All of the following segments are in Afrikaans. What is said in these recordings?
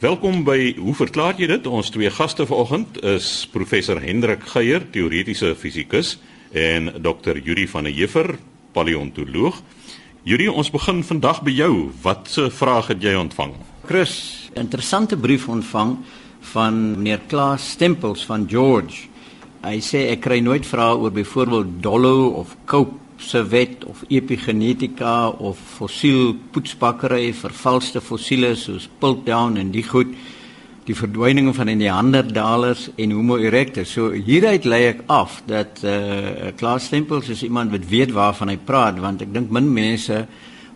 Welkom by Hoe verklaar jy dit? Ons twee gaste vanoggend is professor Hendrik Geier, teoretiese fisikus, en Dr. Yuri van der Heever, paleontoloog. Yuri, ons begin vandag by jou. Watse vraag het jy ontvang? Chris, interessante brief ontvang van meneer Klaas Stempels van George. Hy sê ek kry nooit vrae oor byvoorbeeld Dollo of Cope se wet of epigenetika of fossiel poetsbakkery, vervalste fossiele soos Piltdown en die goed, die verdwyning van die Neandertalers en Homo erectus. So hieruit lei ek af dat eh uh, Klaas Stempels is iemand wat weet waarvan hy praat want ek dink min mense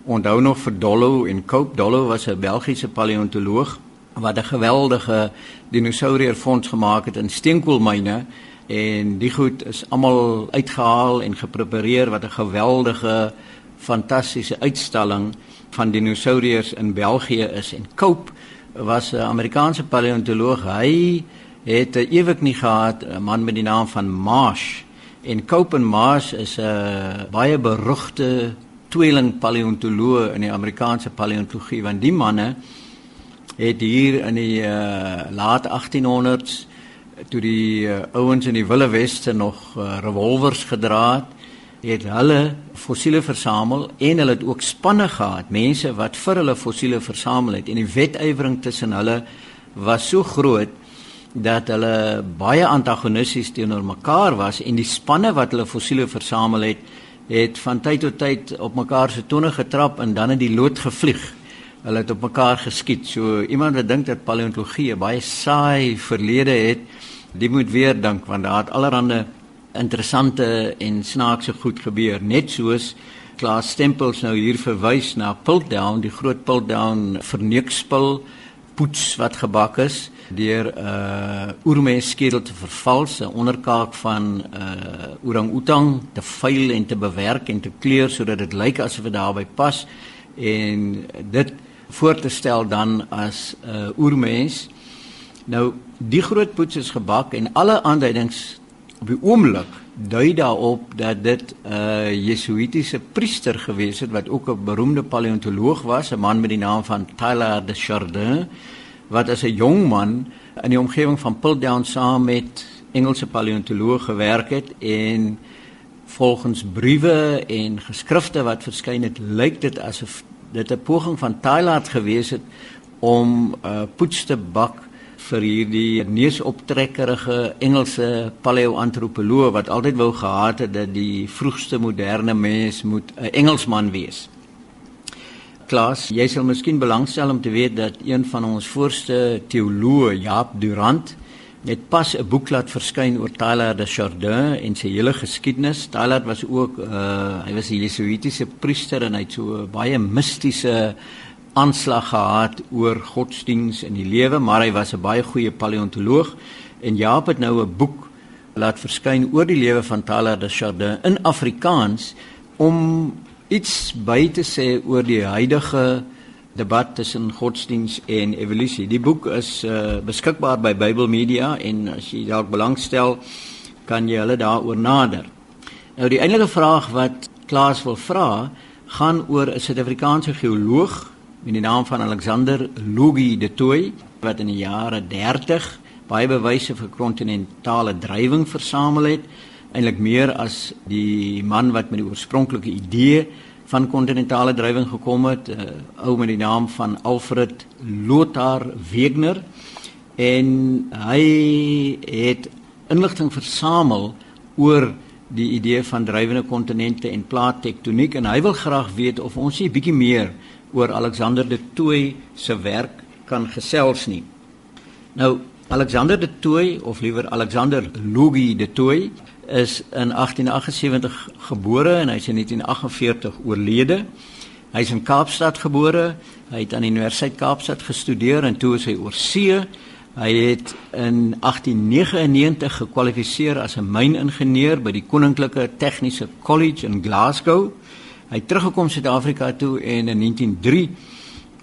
onthou nog vir Dollo en Cope. Dollo was 'n Belgiese paleontoloog wat 'n geweldige dinosourierfonds gemaak het in steenkoolmyne en die goed is almal uitgehaal en geprepareer wat 'n geweldige fantastiese uitstalling van dinosouriërs in België is. En Cope was 'n Amerikaanse paleontoloog. Hy het ewig nie gehad 'n man met die naam van Marsh. En Cope en Marsh is 'n baie beruchte tweeling paleontoloog in die Amerikaanse paleontologie want die manne het hier in die uh, laat 1800s toe die uh, ouens in die Wille Weste nog uh, revolvers gedra het, het hulle fossiele versamel en hulle het ook spanne gehad, mense wat vir hulle fossiele versamel het en die wedywering tussen hulle was so groot dat hulle baie antagonisties teenoor mekaar was en die spanne wat hulle fossiele versamel het, het van tyd tot tyd op mekaar se tone getrap en dan in die lood gevlieg. Hulle het op mekaar geskiet. So iemand wat dink dat paleontologie 'n baie saai verlede het, die moet weer dink want daar het allerlei interessante en snaakse goed gebeur net soos Klaas Stempels nou hier verwys na Piltdown die groot Piltdown verneukspil poets wat gebak is deur 'n uh, oermens skedel te vervals 'n onderkaak van 'n uh, orang-outang te vuil en te bewerk en te kleur sodat dit lyk asof dit daarby pas en dit voor te stel dan as 'n uh, oermens. Nou die groot poets is gebak en alle aanduidings op die oomblik dui daarop dat dit 'n uh, Jesuitiese priester gewees het wat ook 'n beroemde paleontoloog was, 'n man met die naam van Tyler de Chardin wat as 'n jong man in die omgewing van Piltdown saam met Engelse paleontoloog gewerk het en volgens briewe en geskrifte wat verskyn het, lyk dit asof dit 'n poging van Tyler gewees het om uh, poets te bak vir hierdie neusoptrekkerige Engelse paleoantropoloog wat altyd wou gehad het dat die vroegste moderne mens moet 'n Engelsman wees. Klaas, jy sal miskien belangstel om te weet dat een van ons voorste teoloë, Jaap Durant, het pas 'n boek laat verskyn oor Tyler de Chardin en sy hele geskiedenis. Tyler was ook uh hy was 'n Jesuitiese priester en hy het so baie mistiese aanslag gehad oor godsdiens in die lewe, maar hy was 'n baie goeie paleontoloog en Jaap het nou 'n boek laat verskyn oor die lewe van Tyler de Chardin in Afrikaans om iets by te sê oor die huidige debat tussen godsdiens en evolusie. Die boek is uh, beskikbaar by Bybel Media en as jy dalk belangstel, kan jy hulle daaroor nader. Nou die enige vraag wat Klaas wil vra, gaan oor 'n Suid-Afrikaanse geoloog met die naam van Alexander Logie de Tooi wat in die jare 30 baie bewyse vir kontinentale drywing versamel het eintlik meer as die man wat met die oorspronklike idee van kontinentale drywing gekom het 'n uh, eh, ou met die naam van Alfred Lothar Wegener en hy het inligting versamel oor die idee van drywende kontinente en plaattektoniek en hy wil graag weet of ons nie bietjie meer oor Alexander de Tooi se werk kan gesels nie. Nou Alexander de Tooi of liewer Alexander Logie de Tooi is in 1878 gebore en hy is in 1948 oorlede. Hy is in Kaapstad gebore. Hy het aan die Universiteit Kaapstad gestudeer en toe is hy oor see. Hy het in 1899 gekwalifiseer as 'n myningenieur by die Koninklike Tegniese College in Glasgow. Hy het teruggekom Suid-Afrika toe en in 1903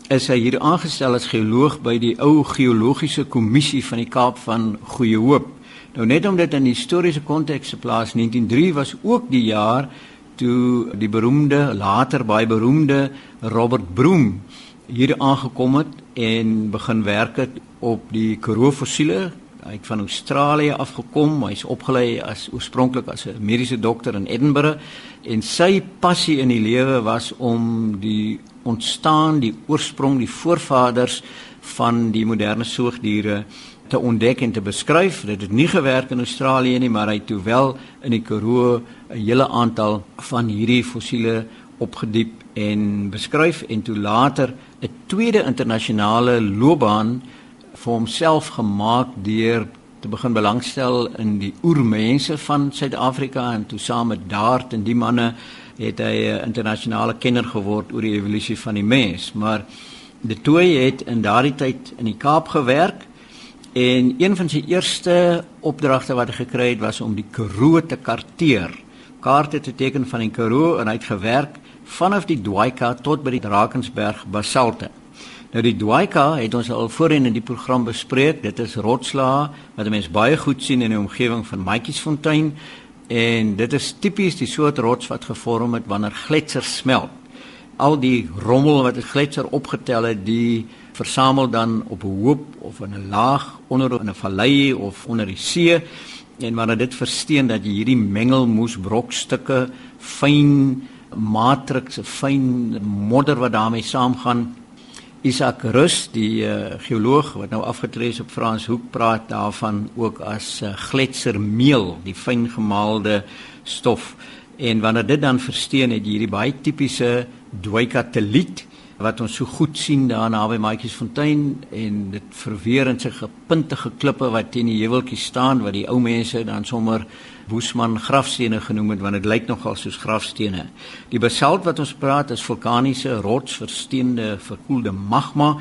is hy hier aangestel as geoloog by die ou geologiese kommissie van die Kaap van Goeie Hoop. Nou net om dit in historiese konteks te plaas, 1903 was ook die jaar toe die beroemde later baie beroemde Robert Broom hier aangekom het en begin werk het op die Karoo fossiele. Hy het van Australië afgekom. Hy's opgelei as oorspronklik as 'n mediese dokter in Edinburgh en sy passie in die lewe was om die ontstaan, die oorsprong, die voorvaders van die moderne soogdiere te ontdek en te beskryf. Dit het nie gewerk in Australië nie, maar hy het toe wel in die Karoo 'n hele aantal van hierdie fossiele opgediep en beskryf en toe later 'n tweede internasionale loopbaan vir homself gemaak deur te begin belangstel in die oermense van Suid-Afrika en toe saam met Dart en die manne het hy 'n internasionale kenner geword oor die evolusie van die mens maar De Tooy het in daardie tyd in die Kaap gewerk en een van sy eerste opdragte wat hy gekry het was om die Karoo te karteer. Kaarte te teken van die Karoo en hy het gewerk vanaf die Dwaika tot by die Drakensberg basalte. Nou die Dwaika het ons al voorheen in die program bespreek. Dit is rotslae wat mense baie goed sien in die omgewing van Matjiesfontein en dit is tipies die soort rots wat gevorm het wanneer gletsers smelt. Al die rommel wat die gletser opgetel het, die versamel dan op 'n hoop of in 'n laag onder in 'n vallei of onder die see en wanneer dit versteen dat jy hierdie mengelmoes brokstukke fyn matriks, 'n fyn modder wat daarmee saamgaan. Isak Rus, die uh, geoloog wat nou afgetree is op Frans Hoek praat daarvan ook as uh, gletsermeel, die fyn gemaalde stof. En wanneer dit dan versteen het jy hierdie baie tipiese dweikateliet wat ons so goed sien daar naby Maatjiesfontein en dit verweer in sy gepuntige klippe wat teen die heuweltjies staan wat die ou mense dan sommer Boesman grafstene genoem het want dit lyk nogal soos grafstene. Die basalt wat ons praat is vulkaniese rotsversteende verkoelde magma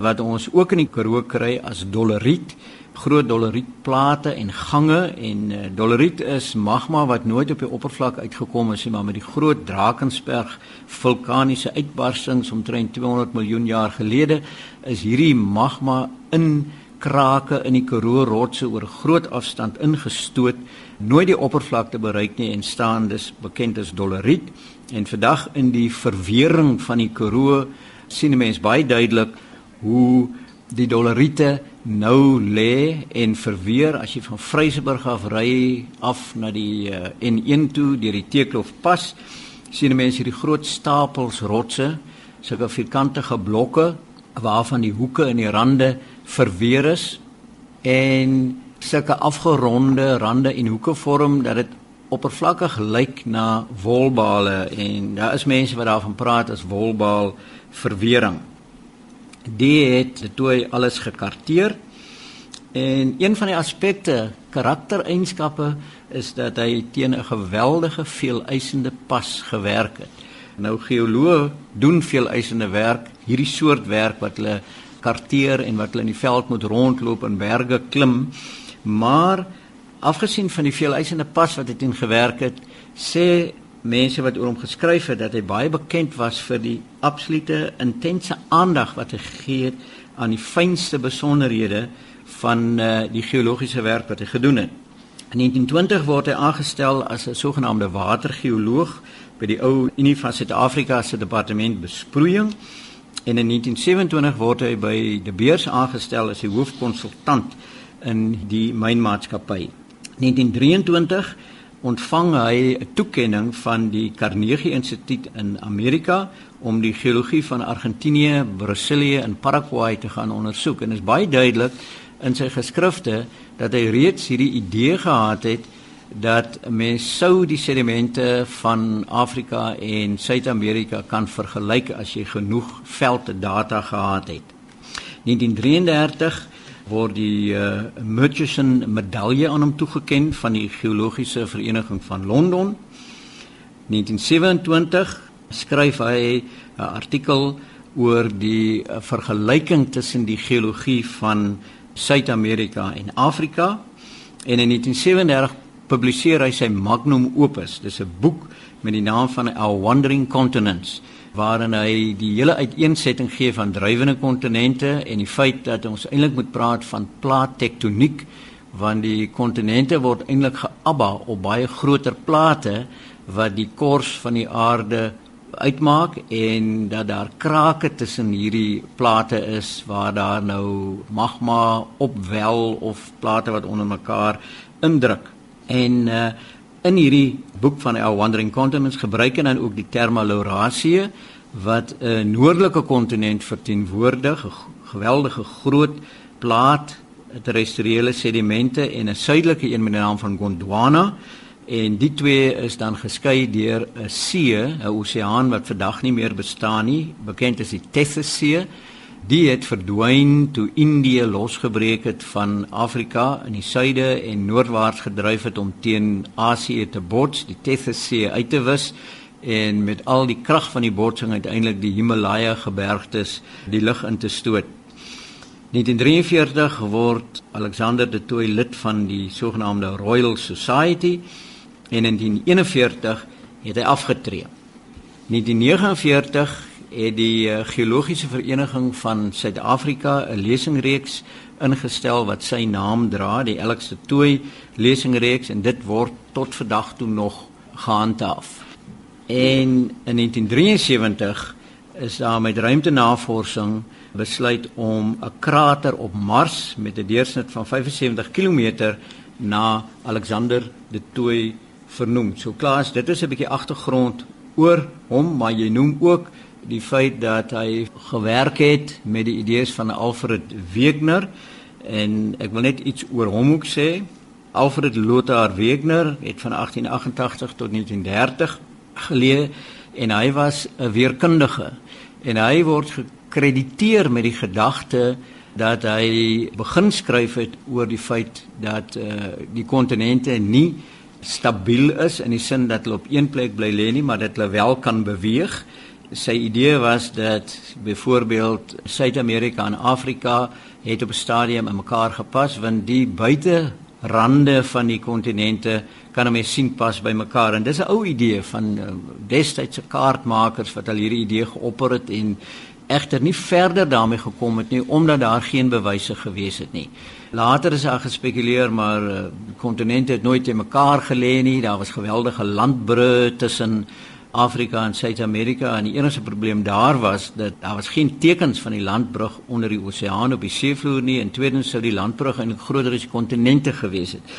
wat ons ook in die Karoo kry as doleriet groot dolerietplate en gange en uh, doleriet is magma wat nooit op die oppervlak uitgekom het nie maar met die groot Drakensberg vulkaniese uitbarstings omtrent 200 miljoen jaar gelede is hierdie magma in krake in die Karoo rotse oor groot afstand ingestoot nooit die oppervlakte bereik nie en staan dus bekend as doleriet en vandag in die verwering van die Karoo sien mense baie duidelik hoe die doleriete nou lê en verweer as jy van Vryseburg af ry af na die uh, N1 toe deur die Teekloof pas sien mense hierdie groot stapels rotse sulke vierkantige blokke waarvan die hoeke en die rande verweer is en sulke afgeronde rande en hoeke vorm dat dit oppervlakkig lyk na wolbale en daar is mense wat daarvan praat as wolbaal verwering die het toe alles gekarteer en een van die aspekte karaktereienskappe is dat hy teen 'n geweldige veeleisende pas gewerk het. Nou geoloë doen veeleisende werk, hierdie soort werk wat hulle karteer en wat hulle in die veld moet rondloop en berge klim. Maar afgesien van die veeleisende pas wat hy teen gewerk het, sê mense wat oor hom geskryf het dat hy baie bekend was vir die absolute intense aandag wat hy gegee het aan die fynste besonderhede van uh, die geologiese werk wat hy gedoen het. In 1920 word hy aangestel as 'n sogenaamde watergeoloog by die ou Unie van Suid-Afrika se departement besproeiing en in 1927 word hy by die Beers aangestel as die hoofkonsultant in die mynmaatskappy. 1923 ontvang hy 'n toekenning van die Carnegie Instituut in Amerika om die geologie van Argentinië, Brasilië en Paraguay te gaan ondersoek en is baie duidelik in sy geskrifte dat hy reeds hierdie idee gehad het dat mens sou die sedimente van Afrika en Suid-Amerika kan vergelyk as jy genoeg velddata gehad het. 1933 word die uh, Murchison medalje aan hom toegekend van die geologiese vereniging van Londen. 1927 skryf hy 'n artikel oor die uh, vergelyking tussen die geologie van Suid-Amerika en Afrika en in 1937 publiseer hy sy magnum opus. Dis 'n boek met die naam van Our Wandering Continents waarin hy die hele uiteensetting gee van drywende kontinente en die feit dat ons eintlik moet praat van plaattektoniek want die kontinente word eintlik geabba op baie groter plate wat die kors van die aarde uitmaak en dat daar krake tussen hierdie plate is waar daar nou magma opwel of plate wat onder mekaar indruk. En uh in hierdie boek van Our Wandering Continents gebruik hy dan ook die term Laurasie wat 'n noordelike kontinent verteenwoordig, 'n geweldige groot plaat terrestriële sedimente en 'n suidelike een met die naam van Gondwana en die twee is dan geskei deur 'n see, 'n oseaan wat vandag nie meer bestaan nie, bekend as die Tethys See. Die het verdwyn toe Indië losgebreek het van Afrika in die suide en noordwaarts gedryf het om teen Asië te bots, die Tethys See uit te wis en met al die krag van die botsing uiteindelik die Himalaya gebergtes die lug in te stoot. 1943 word Alexander de Tooy lid van die sogenaamde Royal Society en in 1941 het hy afgetree. 1949 het die eh, geologiese vereniging van Suid-Afrika 'n lesingreeks ingestel wat sy naam dra, die Alex de Tooy lesingreeks en dit word tot vandag toe nog gehandhaaf. En in 1973 is daar met ruimtenavorsing besluit om 'n krater op Mars met 'n deursnit van 75 km na Alexander de Tooy vernoem. So klaas, dit is 'n bietjie agtergrond oor hom, maar jy noem ook die feit dat hy gewerk het met die idees van Alfred Wegener en ek wil net iets oor hom ook sê. Alfred Lothar Wegener het van 1888 tot 1930 geleë en hy was 'n weerkundige en hy word gekrediteer met die gedagte dat hy begin skryf het oor die feit dat uh, die kontinente nie stabiel is in die sin dat hulle op een plek bly lê nie, maar dat hulle wel kan beweeg. Sy idee was dat byvoorbeeld Suid-Amerika en Afrika het op 'n stadium in mekaar gepas want die buite rande van die kontinente kan 'n mens sien pas by mekaar en dis 'n ou idee van uh, destydse kaartmakers wat al hierdie idee geopper het en egter nie verder daarmee gekom het nie omdat daar geen bewyse gewees het nie. Later is daar gespekuleer maar uh, kontinente het nooit te mekaar gelê nie. Daar was geweldige landbrûe tussen Afrika en Suid-Amerika en die enigste probleem daar was dat daar was geen tekens van die landbrug onder die oseaan op die seevloer nie en tweedens sou die landbrug eintlik groter as die kontinente gewees het.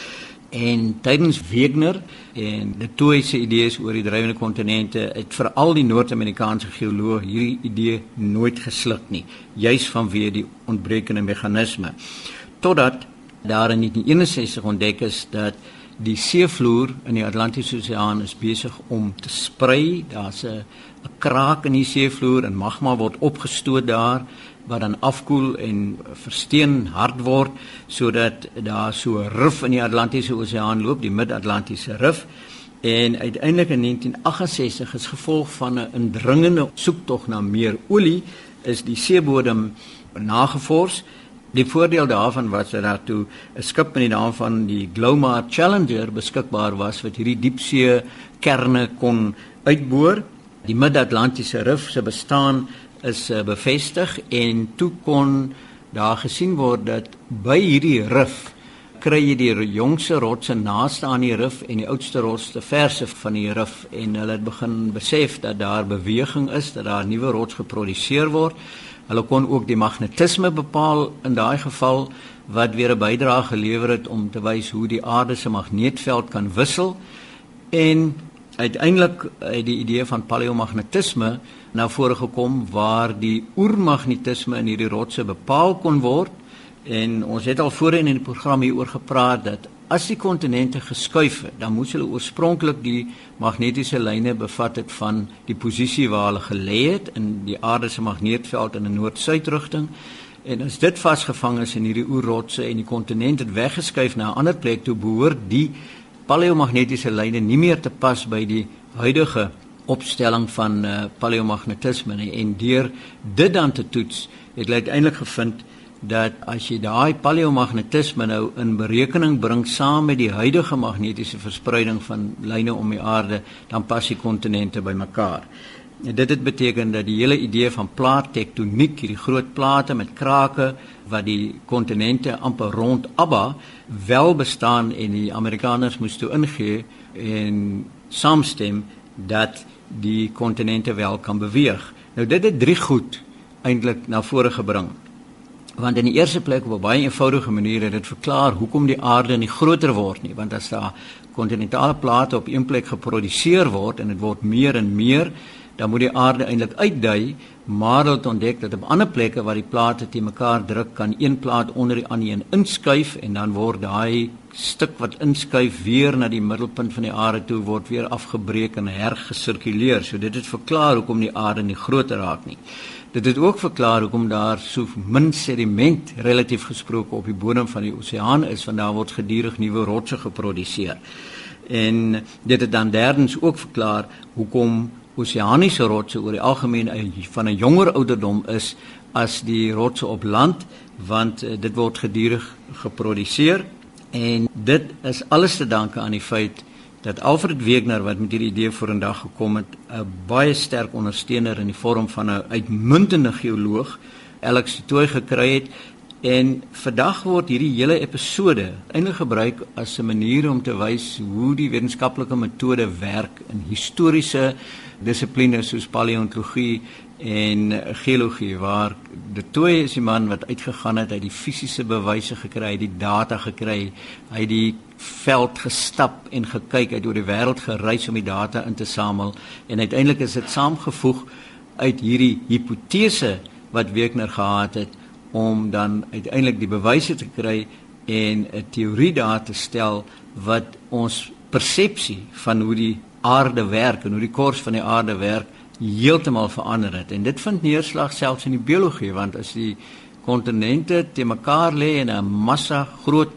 En tydens Wegener en die twee se idees oor die drywende kontinente het veral die Noord-Amerikaanse geoloog hierdie idee nooit gesluk nie, juis vanweë die ontbrekende meganisme. Totdat daar in 1961 ontdek is dat die seevloer in die Atlantiese Oseaan is besig om te sprei. Daar's 'n 'n kraak in die seevloer en magma word opgestoot daar wat dan afkoel en versteen hard word sodat daar so 'n rif in die Atlantiese Oseaan loop, die Mid-Atlantiese rif. En uiteindelik in 1968 is gevolg van 'n indringende soektog na meer olie is die seebodem nagevors. Die voordeel daarvan was dat daar toe 'n skip met die naam van die Glomar Challenger beskikbaar was wat hierdie diepsee kerne kon uitboor. Die Mid-Atlantiese rif se bestaan is uh, bevestig en toe kon daar gesien word dat by hierdie rif kry jy die jongste rotse naaste aan die rif en die oudste rots te verse van die rif en hulle het begin besef dat daar beweging is dat daar nuwe rots geproduseer word. Hulle kon ook die magnetisme bepaal in daai geval wat weer 'n bydrae gelewer het om te wys hoe die aarde se magneetveld kan wissel. En uiteindelik het die idee van paleomagnetisme na vore gekom waar die oermagnetisme in hierdie rotse bepaal kon word. En ons het al voorheen in die program hieroor gepraat dat as die kontinente geskuif het dan moes hulle oorspronklik die magnetiese lyne bevat het van die posisie waar hulle gelê het in die aarde se magneetveld in 'n noord-suid rigting en as dit vasgevang is in hierdie oerrotse en die kontinent het weggeskuif na 'n ander plek toe behoort die paleomagnetiese lyne nie meer te pas by die huidige opstelling van uh, paleomagnetisme nie. En deur dit dan te toets het hulle uiteindelik gevind dat as jy daai paleomagnetisme nou in berekening bring saam met die huidige magnetiese verspreiding van lyne om die aarde dan pas die kontinente bymekaar. En dit het beteken dat die hele idee van plaattektoniek, hierdie groot plate met krake wat die kontinente amper rond Abba wel bestaan en die Amerikaners moes toe ingee en saamstem dat die kontinente wel kan beweeg. Nou dit het drie goed eintlik na vore gebring. Want in die eerste plek op 'n baie eenvoudige manier het dit verklaar hoekom die aarde nie groter word nie, want as daar kontinentale plate op een plek geproduseer word en dit word meer en meer, dan moet die aarde eintlik uitdui, maar hulle het ontdek dat op ander plekke waar die plate te mekaar druk, kan een plaat onder die ander een inskuif en dan word daai stuk wat inskuif weer na die middelpunt van die aarde toe word weer afgebreek en hergesirkuleer. So dit het verklaar hoekom die aarde nie groter raak nie. Dit het ook verklaar hoekom daar so min sediment relatief gesproke op die bodem van die oseaan is want daar word gedurig nuwe rotse geproduseer. En dit het dan derdens ook verklaar hoekom oseaniese rotse oor die algemeen van 'n jonger ouderdom is as die rotse op land want uh, dit word gedurig geproduseer en dit is alles te danke aan die feit dat Alfred Wegener wat met hierdie idee vorendag gekom het 'n baie sterk ondersteuner in die vorm van 'n uitmuntende geoloog Alex Tooi gekry het. En vandag word hierdie hele episode eintlik gebruik as 'n manier om te wys hoe die wetenskaplike metode werk in historiese dissiplines soos paleontologie en geologie waar die twee is die man wat uitgegaan het uit die fisiese bewyse gekry, die data gekry, hy het die veld gestap en gekyk uit oor die wêreld gereis om die data in te samel en uiteindelik is dit saamgevoeg uit hierdie hipotese wat Wegener gehad het om dan uiteindelik die bewyse te kry en 'n teorie daar te stel wat ons persepsie van hoe die aarde werk en hoe die kors van die aarde werk heeltemal verander het. En dit vind neerslag selfs in die biologie want as die kontinente te mekaar lê in 'n massa groot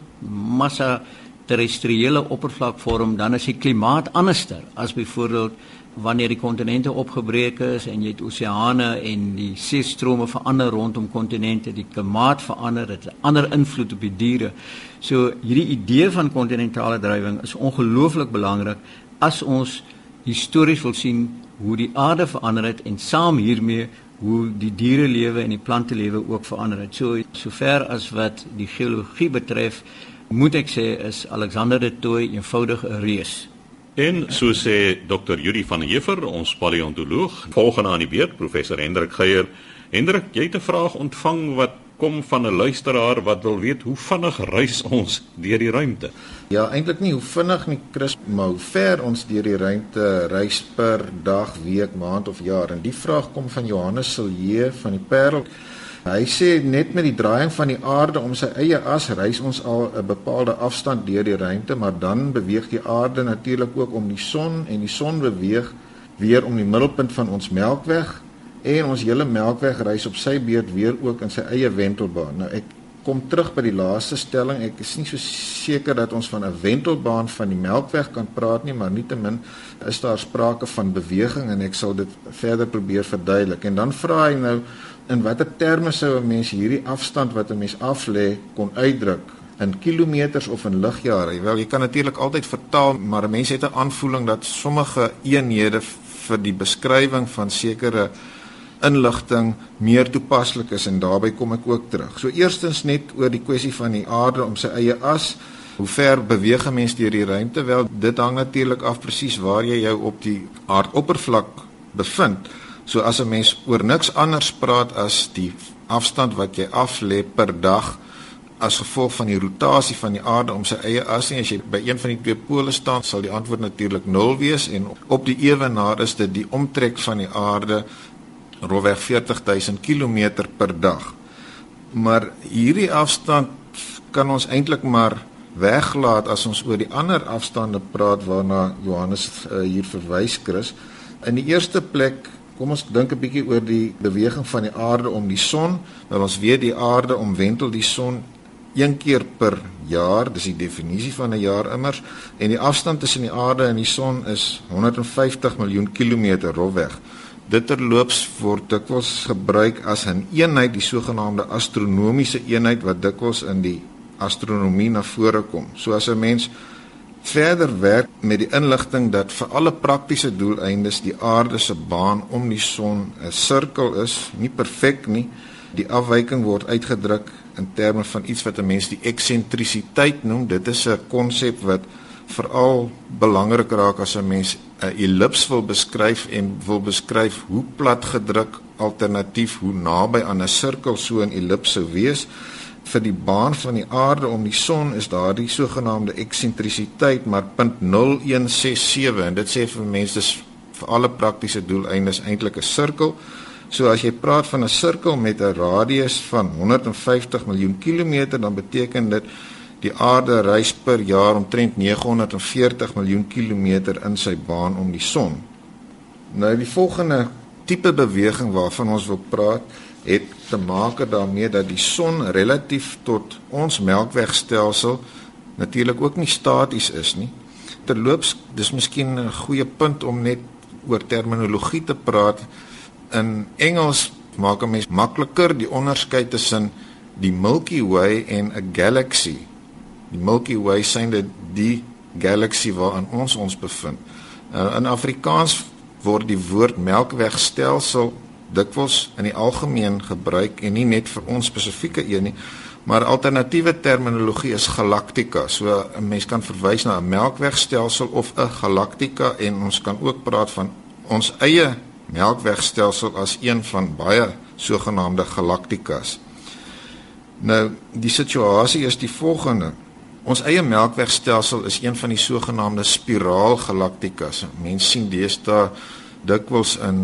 massa terrestriële oppervlak vorm, dan is die klimaat anderster as byvoorbeeld wanneer die kontinente opgebreek is en jy het oseane en die seestrome verander rondom kontinente, die klimaat verander, dit 'n ander invloed op die diere. So hierdie idee van kontinentale drywing is ongelooflik belangrik as ons histories wil sien hoe die aarde verander het en saam hiermee hoe die dierelewe en die plantelewe ook verander het. So sover as wat die geologie betref, moet ek sê is Alexander de Tooy eenvoudig 'n reus. En so sê Dr. Yuri van Heever, ons paleontoloog, volgende aan die beurt professor Hendrik Geier. Hendrik, jy het 'n vraag ontvang wat kom van 'n luisteraar wat wil weet hoe vinnig reis ons deur die ruimte. Ja, eintlik nie hoe vinnig nie, Chris, maar hoe ver ons deur die ruimte reis per dag, week, maand of jaar. En die vraag kom van Johannes Silje van die Parel. Hy sê net met die draaiing van die aarde om sy eie as reis ons al 'n bepaalde afstand deur die ruimte, maar dan beweeg die aarde natuurlik ook om die son en die son beweeg weer om die middelpunt van ons Melkweg en ons hele Melkweg reis op sy beurt weer ook in sy eie wentelbaan. Nou ek kom terug by die laaste stelling. Ek is nie so seker dat ons van 'n wentelbaan van die Melkweg kan praat nie, maar nietemin is daar sprake van beweging en ek sal dit verder probeer verduidelik. En dan vra hy nou in watter terme sou 'n mens hierdie afstand wat 'n mens aflê kon uitdruk? in kilometers of in ligjare. Wel, jy kan natuurlik altyd vertaal, maar 'n mens het 'n aanvoeling dat sommige eenhede vir die beskrywing van sekere inligting meer toepaslik is en daarbey kom ek ook terug. So eerstens net oor die kwessie van die aarde om sy eie as. Hoe ver beweeg 'n mens deur die ruimte? Wel, dit hang natuurlik af presies waar jy jou op die aardoppervlak bevind. So as 'n mens oor niks anders praat as die afstand wat jy aflê per dag as gevolg van die rotasie van die aarde om sy eie as en as jy by een van die twee pole staan sal die antwoord natuurlik 0 wees en op die ewenaar is dit die omtrek van die aarde rowweg 40000 km per dag. Maar hierdie afstand kan ons eintlik maar weglaat as ons oor die ander afstande praat waarna Johannes uh, hier verwys Chris. In die eerste plek, kom ons dink 'n bietjie oor die beweging van die aarde om die son. Want ons weet die aarde omwentel die son een keer per jaar, dis die definisie van 'n jaar immers en die afstand tussen die aarde en die son is 150 miljoen kilometer rofweg. Dit terloops word dikwels gebruik as 'n eenheid, die sogenaamde astronomiese eenheid wat dikwels in die astronomie na vore kom. So as 'n mens verder werk met die inligting dat vir alle praktiese doeleindes die aarde se baan om die son 'n sirkel is, nie perfek nie. Die afwyking word uitgedruk in terme van iets wat 'n mens die eksentrisiteit noem. Dit is 'n konsep wat veral belangrik raak as 'n mens 'n ellips wil beskryf en wil beskryf hoe plat gedruk alternatief hoe naby aan 'n sirkel so 'n ellips sou wees vir die baan van die aarde om die son is daardie sogenaamde eksentrisiteit maar 0.0167 en dit sê vir mense dis vir alle praktiese doeleindes eintlik 'n sirkel. So as jy praat van 'n sirkel met 'n radius van 150 miljoen kilometer dan beteken dit die aarde reis per jaar omtrent 940 miljoen kilometer in sy baan om die son. Nou die volgende tipe beweging waarvan ons wil praat het te maak daarmee dat die son relatief tot ons Melkwegstelsel natuurlik ook nie staties is nie. Terloops, dis miskien 'n goeie punt om net oor terminologie te praat. In Engels maak 'n mens makliker die onderskeid tussen die Milky Way en 'n galaxy. Die Milky Way dit die galaxy waarin ons ons bevind. Uh, in Afrikaans word die woord Melkwegstelsel dikwels in die algemeen gebruik en nie net vir ons spesifieke een nie, maar alternatiewe terminologie is galaktika. So 'n mens kan verwys na 'n melkwegstelsel of 'n galaktika en ons kan ook praat van ons eie melkwegstelsel as een van baie sogenaamde galaktikas. Nou, die situasie is die volgende. Ons eie melkwegstelsel is een van die sogenaamde spiraalgalaktikas. Mense sien deesdae dikwels in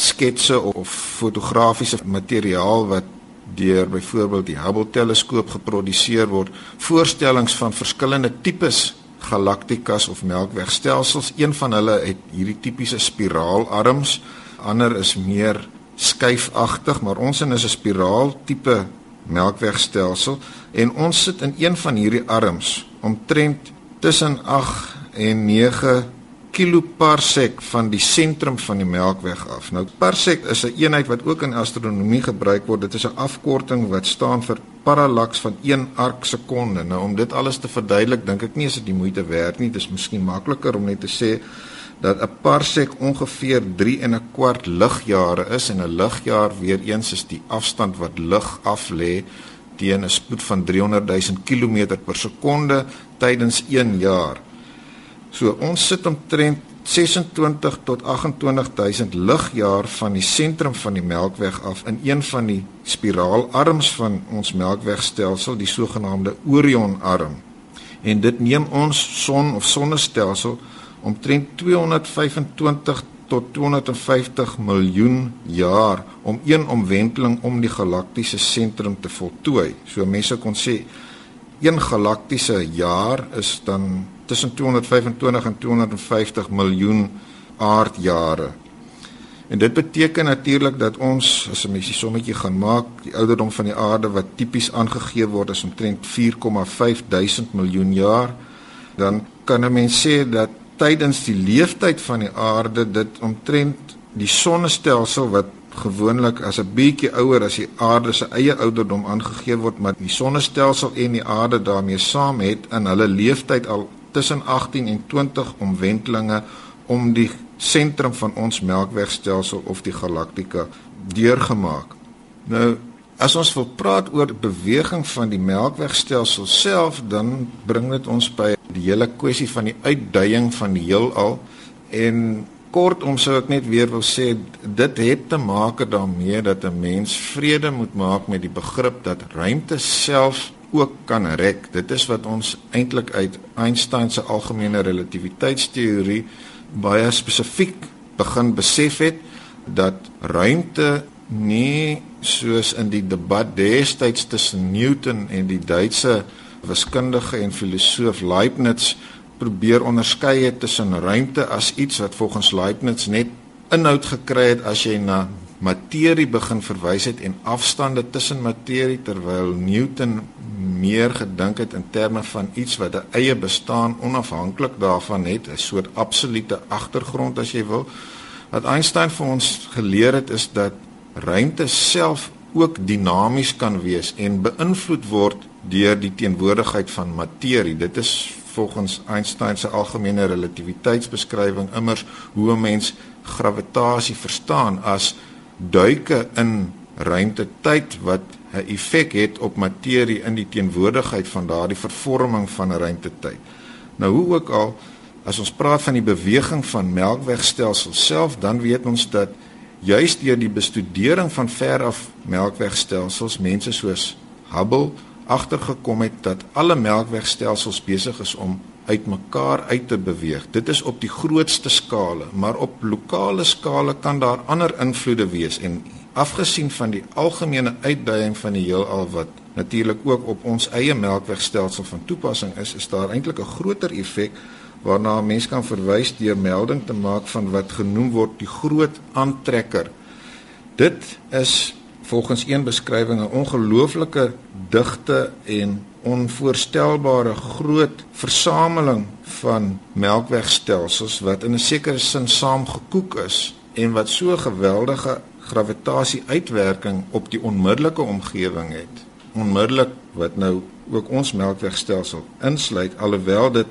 sketse of fotografiese materiaal wat deur byvoorbeeld die Hubble teleskoop geproduseer word, voorstellings van verskillende tipes galaktikas of melkwegstelsels. Een van hulle het hierdie tipiese spiraalarms, ander is meer skuifagtig, maar ons in is 'n spiraal tipe melkwegstelsel en ons sit in een van hierdie arms omtrent tussen 8 en 9 kiloparsek van die sentrum van die Melkweg af. Nou parsek is 'n een eenheid wat ook in astronomie gebruik word. Dit is 'n afkorting wat staan vir parallaks van 1 arc sekonde. Nou om dit alles te verduidelik, dink ek nie is dit die moeite werd nie. Dit is miskien makliker om net te sê dat 'n parsek ongeveer 3 en 'n kwart ligjare is en 'n ligjaar weer eens is die afstand wat lig af lê teen 'n spoed van 300 000 km per sekonde tydens 1 jaar. So ons sit omtrent 26 tot 28000 ligjaar van die sentrum van die Melkweg af in een van die spiraalarms van ons Melkwegstelsel, die sogenaamde Orionarm. En dit neem ons son of sonnestelsel omtrent 225 tot 250 miljoen jaar om een omwenteling om die galaktiese sentrum te voltooi. So mense kon sê een galaktiese jaar is dan tussen 225 en 250 miljoen aardjare. En dit beteken natuurlik dat ons as 'n mens die sommetjie gaan maak, die ouderdom van die aarde wat tipies aangegee word is omtrent 4,5 duisend miljoen jaar, dan kan 'n mens sê dat tydens die leeftyd van die aarde dit omtrent die sonnestelsel wat gewoonlik as 'n bietjie ouer as die aarde se eie ouderdom aangegee word, maar die sonnestelsel en die aarde daarmee saam het in hulle leeftyd al tussen 18 en 20 omwentelinge om die sentrum van ons Melkwegstelsel of die galaktika deurgemaak. Nou as ons wil praat oor beweging van die Melkwegstelsel self, dan bring dit ons by die hele kwessie van die uitduying van die heelal en kortom sou ek net weer wil sê dit het te maak daarmee dat 'n mens vrede moet maak met die begrip dat ruimte self ook kan rek. Dit is wat ons eintlik uit Einstein se algemene relativiteitsteorie baie spesifiek begin besef het dat ruimte nie soos in die debat destyds tussen Newton en die Duitse wiskundige en filosoof Leibniz probeer onderskei het tussen ruimte as iets wat volgens Leibniz net inhoud gekry het as jy na materie begin verwys het en afstande tussen materie terwyl Newton meer gedink het in terme van iets wat 'n eie bestaan onafhanklik daarvan het, 'n soort absolute agtergrond as jy wil. Wat Einstein vir ons geleer het is dat ruimte self ook dinamies kan wees en beïnvloed word deur die teenwoordigheid van materie. Dit is volgens Einstein se algemene relativiteitsbeskrywing immers hoe 'n mens gravitasie verstaan as duike in ruimtetyd wat 'n effek het op materie in die teenwoordigheid van daardie vervorming van 'n ruimtetyd. Nou hoe ook al, as ons praat van die beweging van melkwegstelsel self, dan weet ons dat juis deur die bestudering van veraf melkwegstelsels mense soos Hubble agtergekom het dat alle melkwegstelsels besig is om uitmekaar uit te beweeg. Dit is op die grootste skale, maar op lokale skale kan daar ander invloede wees en afgesien van die algemene uitdaging van die heelal wat natuurlik ook op ons eie melkwegstelsel van toepassing is, is daar eintlik 'n groter effek waarna mense kan verwys deur melding te maak van wat genoem word die groot aantrekker. Dit is volgens een beskrywing 'n ongelooflike digte en onvoorstelbare groot versameling van melkwegstelsels wat in 'n sekere sin saamgekoek is en wat so geweldige gravitasie-uitwerking op die onmiddellike omgewing het. Onmiddellik wat nou ook ons melkwegstelsel insluit alhoewel dit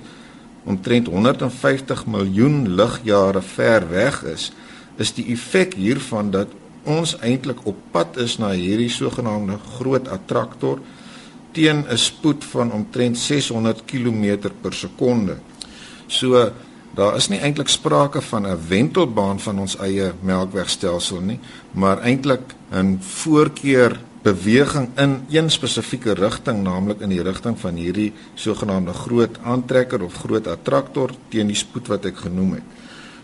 omtrent 150 miljoen ligjare ver weg is, is die effek hiervan dat ons eintlik op pad is na hierdie sogenaamde groot attraktor teen 'n spoed van omtrent 600 km per sekonde. So daar is nie eintlik sprake van 'n wentelbaan van ons eie melkwegstelsel nie, maar eintlik 'n voorkeur beweging in een spesifieke rigting, naamlik in die rigting van hierdie sogenaamde groot aantrekker of groot attraktor teen die spoed wat ek genoem het.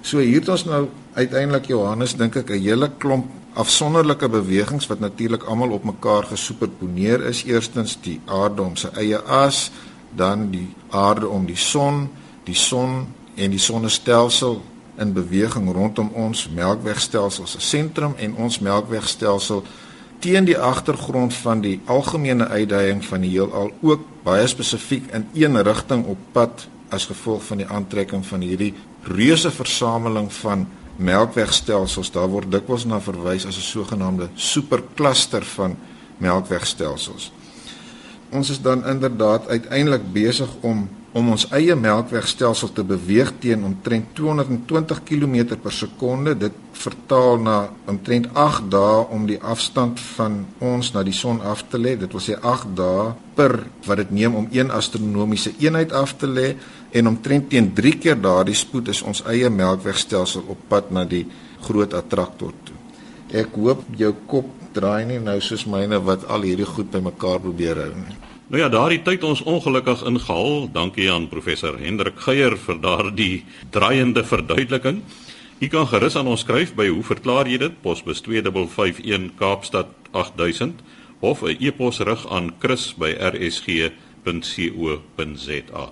So hier het ons nou uiteindelik Johannes dink ek 'n hele klomp afsonderlike bewegings wat natuurlik almal op mekaar gesuperponeer is. Eerstens die aarde om sy eie as, dan die aarde om die son, die son en die sonnestelsel in beweging rondom ons melkwegstelsel se sentrum en ons melkwegstelsel teen die agtergrond van die algemene uitdaging van die heelal ook baie spesifiek in een rigting op pad as gevolg van die aantrekking van hierdie reuse versameling van melkwegstelsels. Daar word dikwels na verwys as 'n sogenaamde superkluster van melkwegstelsels. Ons is dan inderdaad uiteindelik besig om om ons eie melkwegstelsel te beweeg teen omtrent 220 km per sekonde. Dit vertaal na omtrent 8 dae om die afstand van ons na die son af te lê. Dit wil sê 8 dae per wat dit neem om een astronomiese eenheid af te lê en omtrent teen 3 keer daardie spoed is ons eie melkwegstelsel op pad na die groot attraktor toe. Ek hoop jou kop draai nie nou soos myne wat al hierdie goed bymekaar probeer hou nie. Nou ja, daardie tyd ons ongelukkig ingehaal. Dankie aan professor Hendrik Geier vir daardie draaiende verduideliking. U kan gerus aan ons skryf by hoe verklaar jy dit? Posbus 2551 Kaapstad 8000 of 'n e-pos rig aan chris@rsg.co.za.